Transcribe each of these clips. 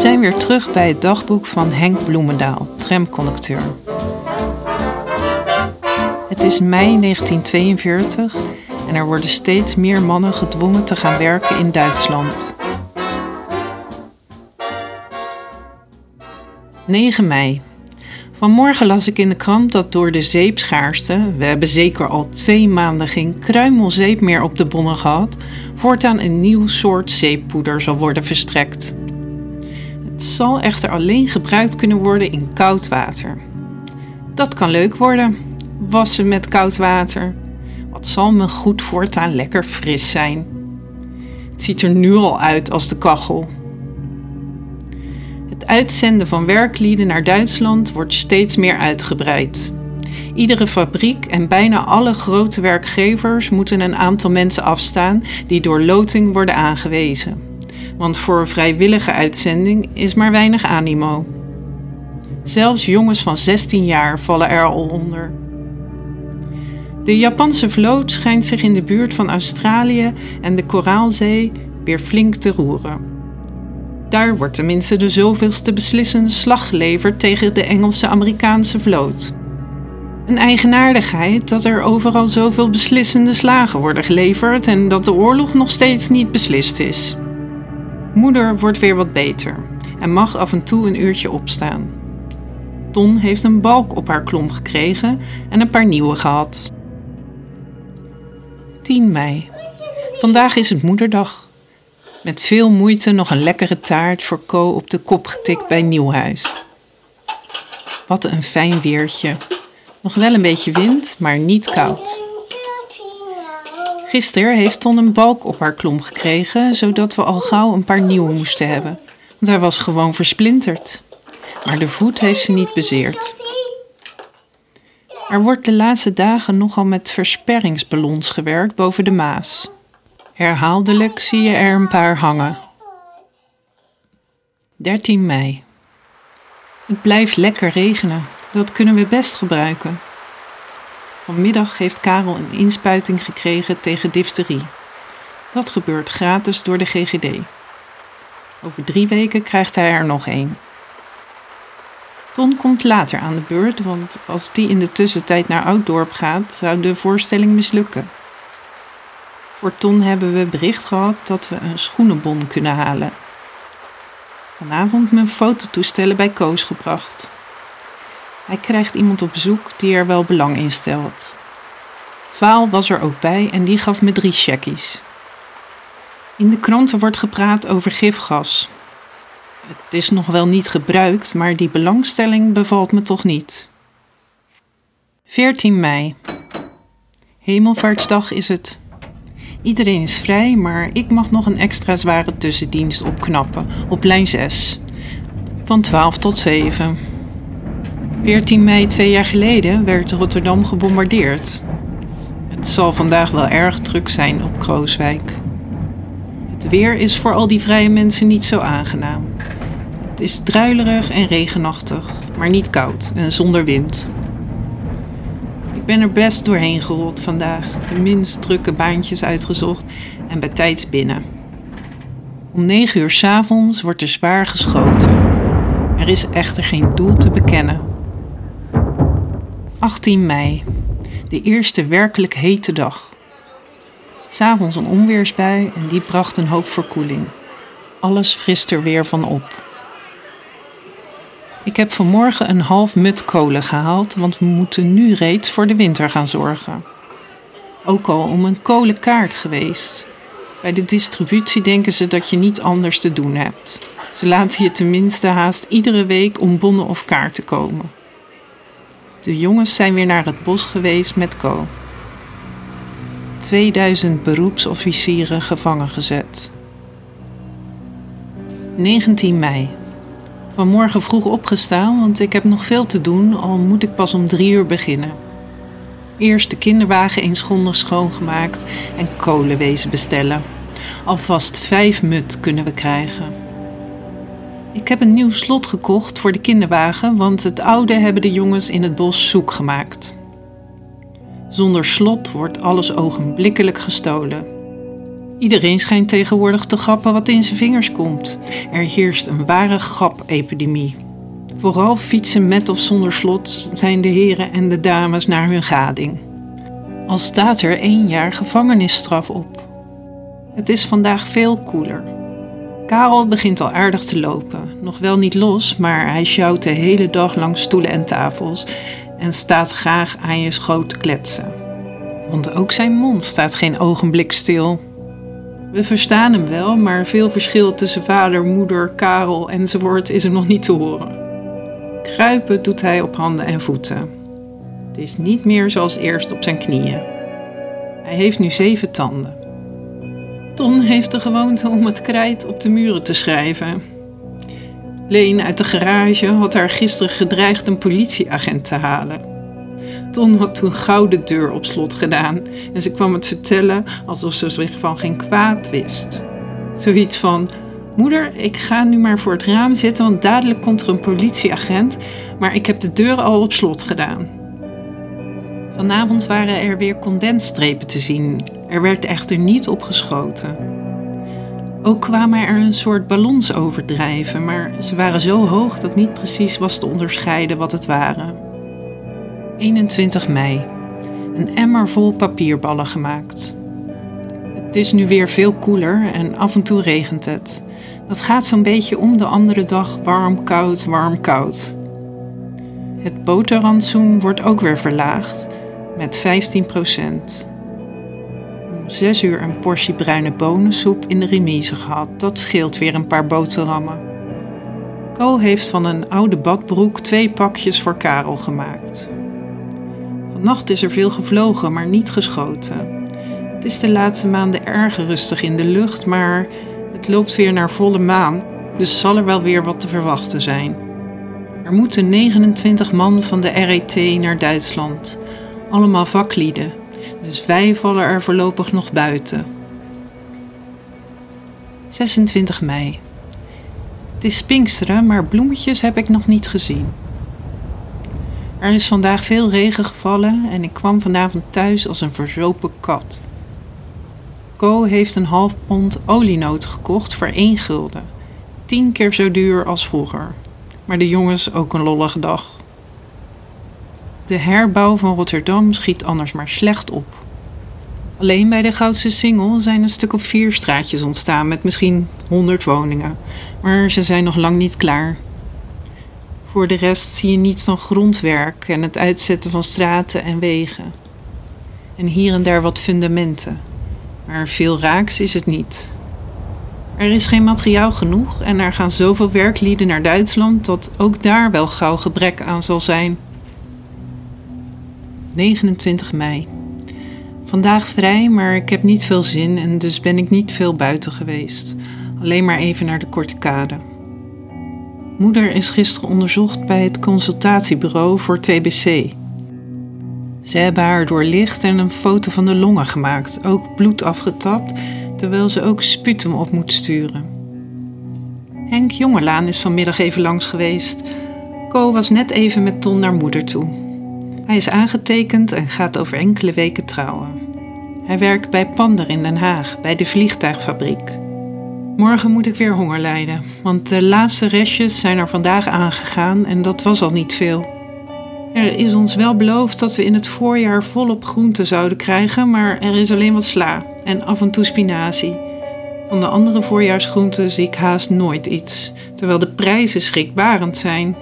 zijn weer terug bij het dagboek van Henk Bloemendaal, tramconducteur. Het is mei 1942 en er worden steeds meer mannen gedwongen te gaan werken in Duitsland. 9 mei. Vanmorgen las ik in de krant dat door de zeepschaarste, we hebben zeker al twee maanden geen kruimelzeep meer op de bonnen gehad, voortaan een nieuw soort zeeppoeder zal worden verstrekt. Zal echter alleen gebruikt kunnen worden in koud water. Dat kan leuk worden, wassen met koud water. Wat zal me goed voortaan lekker fris zijn. Het ziet er nu al uit als de kachel. Het uitzenden van werklieden naar Duitsland wordt steeds meer uitgebreid. Iedere fabriek en bijna alle grote werkgevers moeten een aantal mensen afstaan die door loting worden aangewezen. Want voor vrijwillige uitzending is maar weinig animo. Zelfs jongens van 16 jaar vallen er al onder. De Japanse vloot schijnt zich in de buurt van Australië en de Koraalzee weer flink te roeren. Daar wordt tenminste de zoveelste beslissende slag geleverd tegen de Engelse-Amerikaanse vloot. Een eigenaardigheid dat er overal zoveel beslissende slagen worden geleverd en dat de oorlog nog steeds niet beslist is. Moeder wordt weer wat beter en mag af en toe een uurtje opstaan. Ton heeft een balk op haar klom gekregen en een paar nieuwe gehad. 10 mei. Vandaag is het moederdag. Met veel moeite nog een lekkere taart voor Co op de kop getikt bij Nieuwhuis. Wat een fijn weertje. Nog wel een beetje wind, maar niet koud. Gisteren heeft Ton een balk op haar klom gekregen, zodat we al gauw een paar nieuwe moesten hebben. Want hij was gewoon versplinterd. Maar de voet heeft ze niet bezeerd. Er wordt de laatste dagen nogal met versperringsballons gewerkt boven de Maas. Herhaaldelijk zie je er een paar hangen. 13 mei. Het blijft lekker regenen. Dat kunnen we best gebruiken. Vanmiddag heeft Karel een inspuiting gekregen tegen difterie. Dat gebeurt gratis door de GGD. Over drie weken krijgt hij er nog één. Ton komt later aan de beurt, want als die in de tussentijd naar Ouddorp gaat, zou de voorstelling mislukken. Voor Ton hebben we bericht gehad dat we een schoenenbon kunnen halen. Vanavond mijn fototoestellen bij Koos gebracht. Hij krijgt iemand op bezoek die er wel belang in stelt. Vaal was er ook bij en die gaf me drie checkies. In de kranten wordt gepraat over gifgas. Het is nog wel niet gebruikt, maar die belangstelling bevalt me toch niet. 14 mei. Hemelvaartsdag is het. Iedereen is vrij, maar ik mag nog een extra zware tussendienst opknappen op lijn 6. Van 12 tot 7. 14 mei twee jaar geleden werd Rotterdam gebombardeerd. Het zal vandaag wel erg druk zijn op Krooswijk. Het weer is voor al die vrije mensen niet zo aangenaam. Het is druilerig en regenachtig, maar niet koud en zonder wind. Ik ben er best doorheen gerold vandaag, de minst drukke baantjes uitgezocht en bij tijds binnen. Om 9 uur 's avonds wordt er zwaar geschoten. Er is echter geen doel te bekennen. 18 mei, de eerste werkelijk hete dag. S'avonds een onweersbui en die bracht een hoop verkoeling. Alles frist er weer van op. Ik heb vanmorgen een half mut kolen gehaald, want we moeten nu reeds voor de winter gaan zorgen. Ook al om een kolenkaart geweest. Bij de distributie denken ze dat je niet anders te doen hebt. Ze laten je tenminste haast iedere week om bonnen of kaarten komen. De jongens zijn weer naar het bos geweest met Co. 2000 beroepsofficieren gevangen gezet. 19 mei. Vanmorgen vroeg opgestaan, want ik heb nog veel te doen, al moet ik pas om drie uur beginnen. Eerst de kinderwagen eens grondig schoongemaakt en kolenwezen bestellen. Alvast vijf mut kunnen we krijgen. Ik heb een nieuw slot gekocht voor de kinderwagen, want het oude hebben de jongens in het bos zoek gemaakt. Zonder slot wordt alles ogenblikkelijk gestolen. Iedereen schijnt tegenwoordig te grappen wat in zijn vingers komt. Er heerst een ware grapepidemie. Vooral fietsen met of zonder slot zijn de heren en de dames naar hun gading. Al staat er één jaar gevangenisstraf op. Het is vandaag veel koeler. Karel begint al aardig te lopen. Nog wel niet los, maar hij sjouwt de hele dag langs stoelen en tafels en staat graag aan je schoot te kletsen. Want ook zijn mond staat geen ogenblik stil. We verstaan hem wel, maar veel verschil tussen vader, moeder, Karel enzovoort is er nog niet te horen. Kruipen doet hij op handen en voeten. Het is niet meer zoals eerst op zijn knieën. Hij heeft nu zeven tanden. Ton heeft de gewoonte om het krijt op de muren te schrijven. Leen uit de garage had haar gisteren gedreigd een politieagent te halen. Ton had toen gauw de deur op slot gedaan en ze kwam het vertellen alsof ze zich van geen kwaad wist. Zoiets van: Moeder, ik ga nu maar voor het raam zitten, want dadelijk komt er een politieagent, maar ik heb de deur al op slot gedaan. Vanavond waren er weer condensstrepen te zien. Er werd echter niet opgeschoten. Ook kwamen er een soort ballons overdrijven, maar ze waren zo hoog dat niet precies was te onderscheiden wat het waren. 21 mei. Een emmer vol papierballen gemaakt. Het is nu weer veel koeler en af en toe regent het. Dat gaat zo'n beetje om de andere dag warm, koud, warm, koud. Het boterrantsoen wordt ook weer verlaagd met 15 procent. Om 6 uur een portie bruine bonensoep in de remise gehad. Dat scheelt weer een paar boterhammen. Co heeft van een oude badbroek twee pakjes voor Karel gemaakt. Vannacht is er veel gevlogen, maar niet geschoten. Het is de laatste maanden erg rustig in de lucht, maar het loopt weer naar volle maan, dus zal er wel weer wat te verwachten zijn. Er moeten 29 man van de RET naar Duitsland, allemaal vaklieden, dus wij vallen er voorlopig nog buiten. 26 mei. Het is Pinksteren, maar bloemetjes heb ik nog niet gezien. Er is vandaag veel regen gevallen en ik kwam vanavond thuis als een verzopen kat. Co heeft een half pond olienoten gekocht voor één gulden. Tien keer zo duur als vroeger. Maar de jongens ook een lollige dag. De herbouw van Rotterdam schiet anders maar slecht op. Alleen bij de Goudse Singel zijn een stuk of vier straatjes ontstaan met misschien honderd woningen. Maar ze zijn nog lang niet klaar. Voor de rest zie je niets dan grondwerk en het uitzetten van straten en wegen. En hier en daar wat fundamenten. Maar veel raaks is het niet. Er is geen materiaal genoeg en er gaan zoveel werklieden naar Duitsland dat ook daar wel gauw gebrek aan zal zijn. 29 mei. Vandaag vrij, maar ik heb niet veel zin en dus ben ik niet veel buiten geweest. Alleen maar even naar de korte kade. Moeder is gisteren onderzocht bij het consultatiebureau voor TBC. Ze hebben haar doorlicht en een foto van de longen gemaakt, ook bloed afgetapt, terwijl ze ook sputum op moet sturen. Henk Jongelaan is vanmiddag even langs geweest. Co was net even met Ton naar moeder toe. Hij is aangetekend en gaat over enkele weken trouwen. Hij werkt bij Pander in Den Haag, bij de vliegtuigfabriek. Morgen moet ik weer honger lijden, want de laatste restjes zijn er vandaag aangegaan en dat was al niet veel. Er is ons wel beloofd dat we in het voorjaar volop groenten zouden krijgen, maar er is alleen wat sla en af en toe spinazie. Van de andere voorjaarsgroenten zie ik haast nooit iets, terwijl de prijzen schrikbarend zijn.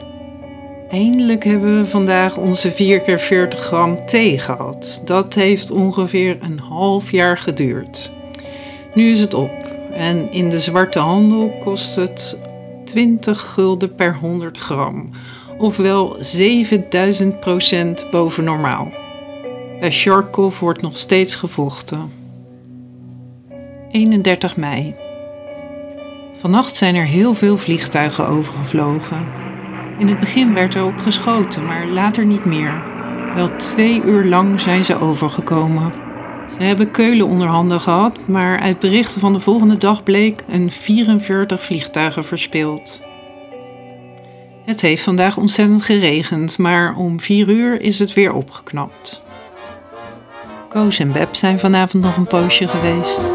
Eindelijk hebben we vandaag onze 4 keer 40 gram thee gehad. Dat heeft ongeveer een half jaar geduurd. Nu is het op en in de zwarte handel kost het 20 gulden per 100 gram, ofwel 7000 procent boven normaal. Bij Sharkov wordt nog steeds gevochten. 31 mei. Vannacht zijn er heel veel vliegtuigen overgevlogen. In het begin werd er op geschoten, maar later niet meer. Wel twee uur lang zijn ze overgekomen. Ze hebben Keulen onder handen gehad, maar uit berichten van de volgende dag bleek een 44 vliegtuigen verspeeld. Het heeft vandaag ontzettend geregend, maar om 4 uur is het weer opgeknapt. Koos en Beb zijn vanavond nog een poosje geweest.